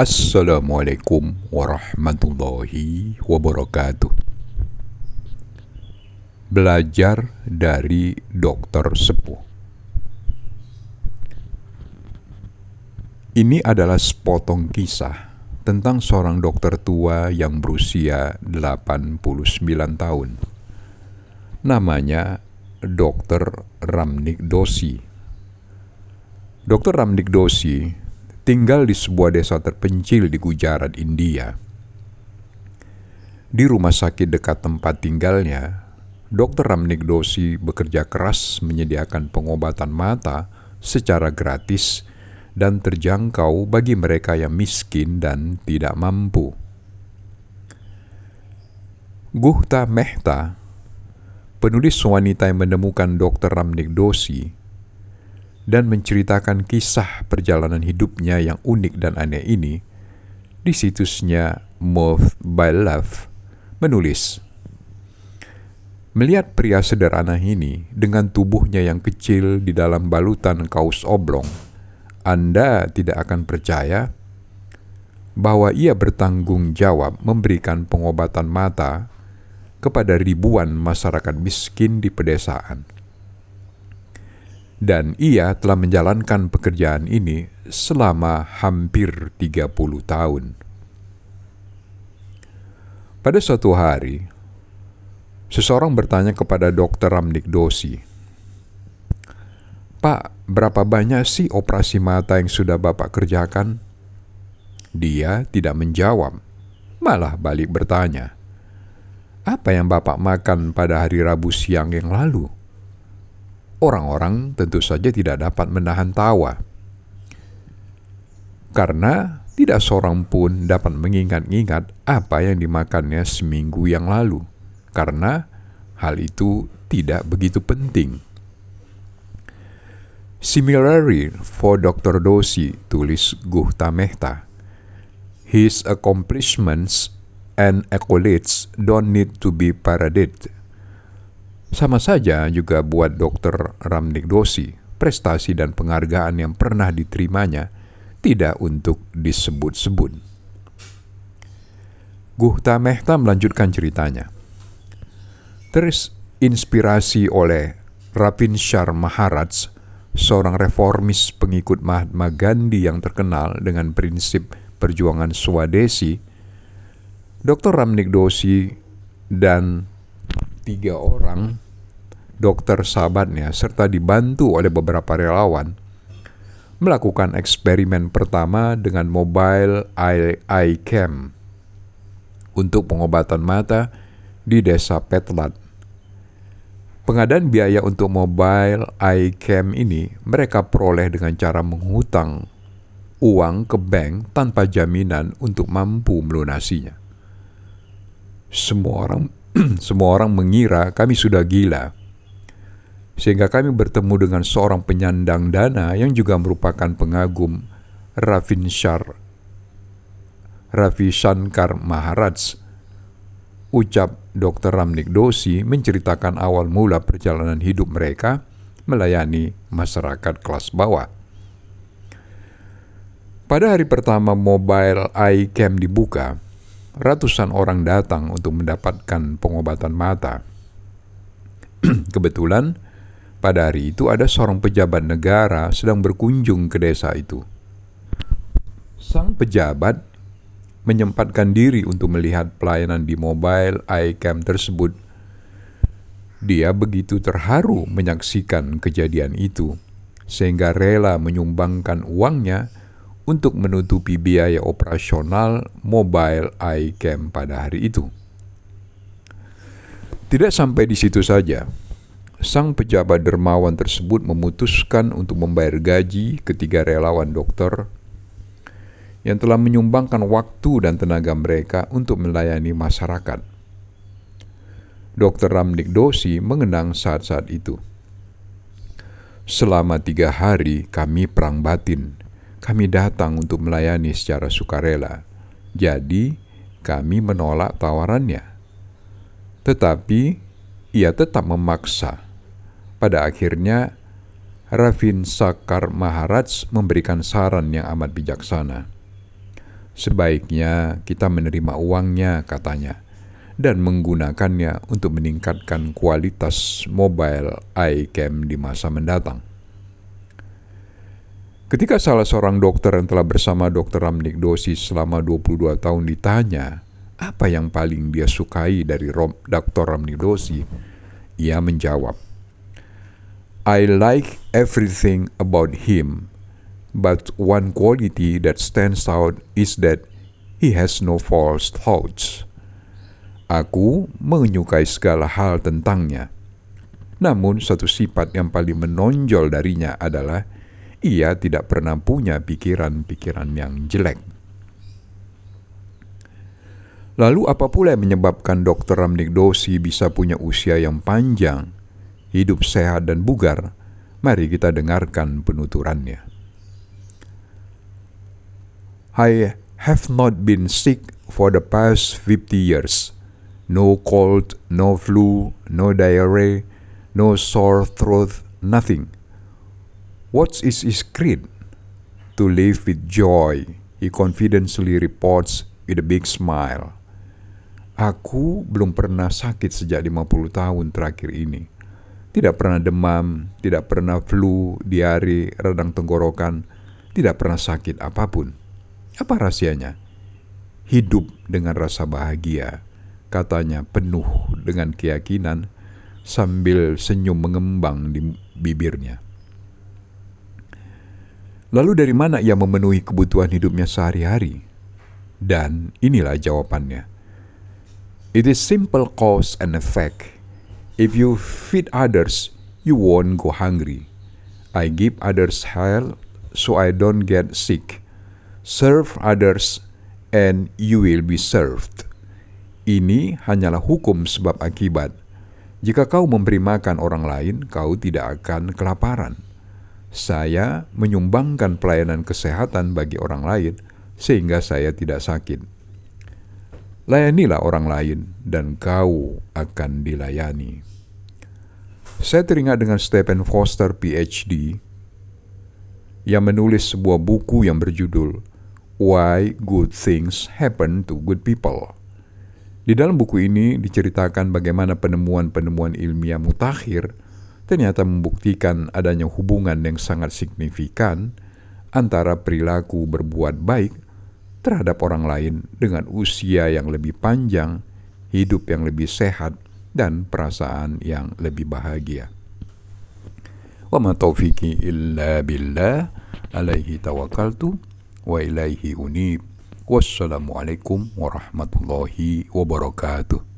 Assalamualaikum warahmatullahi wabarakatuh. Belajar dari dokter sepuh. Ini adalah sepotong kisah tentang seorang dokter tua yang berusia 89 tahun. Namanya Dr. Ramnik Dosi. Dr. Ramnik Dosi tinggal di sebuah desa terpencil di Gujarat, India. Di rumah sakit dekat tempat tinggalnya, Dr. Ramnik Dosi bekerja keras menyediakan pengobatan mata secara gratis dan terjangkau bagi mereka yang miskin dan tidak mampu. Guhta Mehta, penulis wanita yang menemukan Dr. Ramnik Dosi, dan menceritakan kisah perjalanan hidupnya yang unik dan aneh ini, di situsnya Move by Love menulis, Melihat pria sederhana ini dengan tubuhnya yang kecil di dalam balutan kaus oblong, Anda tidak akan percaya bahwa ia bertanggung jawab memberikan pengobatan mata kepada ribuan masyarakat miskin di pedesaan dan ia telah menjalankan pekerjaan ini selama hampir 30 tahun. Pada suatu hari, seseorang bertanya kepada Dr. Ramnik Dosi, Pak, berapa banyak sih operasi mata yang sudah Bapak kerjakan? Dia tidak menjawab, malah balik bertanya, apa yang Bapak makan pada hari Rabu siang yang lalu? Orang-orang tentu saja tidak dapat menahan tawa. Karena tidak seorang pun dapat mengingat-ingat apa yang dimakannya seminggu yang lalu, karena hal itu tidak begitu penting. Similarly, for Dr. Dosi, tulis Guhta Mehta, his accomplishments and accolades don't need to be paraded sama saja juga buat Dr. Ramnik Dosi, prestasi dan penghargaan yang pernah diterimanya tidak untuk disebut-sebut. Guhta Mehta melanjutkan ceritanya. Terinspirasi oleh Rapin Shar Maharaj, seorang reformis pengikut Mahatma Gandhi yang terkenal dengan prinsip perjuangan Swadesi, Dr. Ramnik Dosi dan tiga orang dokter sahabatnya serta dibantu oleh beberapa relawan melakukan eksperimen pertama dengan mobile eye, cam untuk pengobatan mata di desa Petlat. Pengadaan biaya untuk mobile eye cam ini mereka peroleh dengan cara menghutang uang ke bank tanpa jaminan untuk mampu melunasinya. Semua orang semua orang mengira kami sudah gila. Sehingga kami bertemu dengan seorang penyandang dana yang juga merupakan pengagum Ravin Shar, Ravi Shankar Maharaj. Ucap Dr. Ramnik Dosi menceritakan awal mula perjalanan hidup mereka melayani masyarakat kelas bawah. Pada hari pertama mobile iCam dibuka, ratusan orang datang untuk mendapatkan pengobatan mata. Kebetulan, pada hari itu ada seorang pejabat negara sedang berkunjung ke desa itu. Sang pejabat menyempatkan diri untuk melihat pelayanan di mobile iCam tersebut. Dia begitu terharu menyaksikan kejadian itu, sehingga rela menyumbangkan uangnya untuk menutupi biaya operasional mobile iCam pada hari itu. Tidak sampai di situ saja, sang pejabat dermawan tersebut memutuskan untuk membayar gaji ketiga relawan dokter yang telah menyumbangkan waktu dan tenaga mereka untuk melayani masyarakat. Dr. Ramnik Dosi mengenang saat-saat itu. Selama tiga hari kami perang batin kami datang untuk melayani secara sukarela. Jadi, kami menolak tawarannya. Tetapi, ia tetap memaksa. Pada akhirnya, Ravin Sakar Maharaj memberikan saran yang amat bijaksana. Sebaiknya kita menerima uangnya, katanya, dan menggunakannya untuk meningkatkan kualitas mobile iCam di masa mendatang. Ketika salah seorang dokter yang telah bersama Dr. Ramnik Dosis selama 22 tahun ditanya apa yang paling dia sukai dari Dr. Ramnik Dosis, ia menjawab, I like everything about him but one quality that stands out is that he has no false thoughts. Aku menyukai segala hal tentangnya. Namun satu sifat yang paling menonjol darinya adalah ia tidak pernah punya pikiran-pikiran yang jelek. Lalu apa pula yang menyebabkan Dr. Ramnik Dosi bisa punya usia yang panjang, hidup sehat dan bugar? Mari kita dengarkan penuturannya. I have not been sick for the past 50 years. No cold, no flu, no diarrhea, no sore throat, nothing. What is his creed? To live with joy, he confidently reports with a big smile. Aku belum pernah sakit sejak 50 tahun terakhir ini. Tidak pernah demam, tidak pernah flu, diare, radang tenggorokan, tidak pernah sakit apa pun. Apa rahasianya? Hidup dengan rasa bahagia, katanya penuh dengan keyakinan sambil senyum mengembang di bibirnya. Lalu dari mana ia memenuhi kebutuhan hidupnya sehari-hari? Dan inilah jawabannya. It is simple cause and effect. If you feed others, you won't go hungry. I give others health so I don't get sick. Serve others and you will be served. Ini hanyalah hukum sebab akibat. Jika kau memberi makan orang lain, kau tidak akan kelaparan. Saya menyumbangkan pelayanan kesehatan bagi orang lain sehingga saya tidak sakit. Layanilah orang lain dan kau akan dilayani. Saya teringat dengan Stephen Foster PhD yang menulis sebuah buku yang berjudul Why Good Things Happen to Good People. Di dalam buku ini diceritakan bagaimana penemuan-penemuan ilmiah mutakhir ternyata membuktikan adanya hubungan yang sangat signifikan antara perilaku berbuat baik terhadap orang lain dengan usia yang lebih panjang, hidup yang lebih sehat, dan perasaan yang lebih bahagia. Wa ma taufiqi illa billah alaihi tawakkaltu wa ilaihi unib. Wassalamualaikum warahmatullahi wabarakatuh.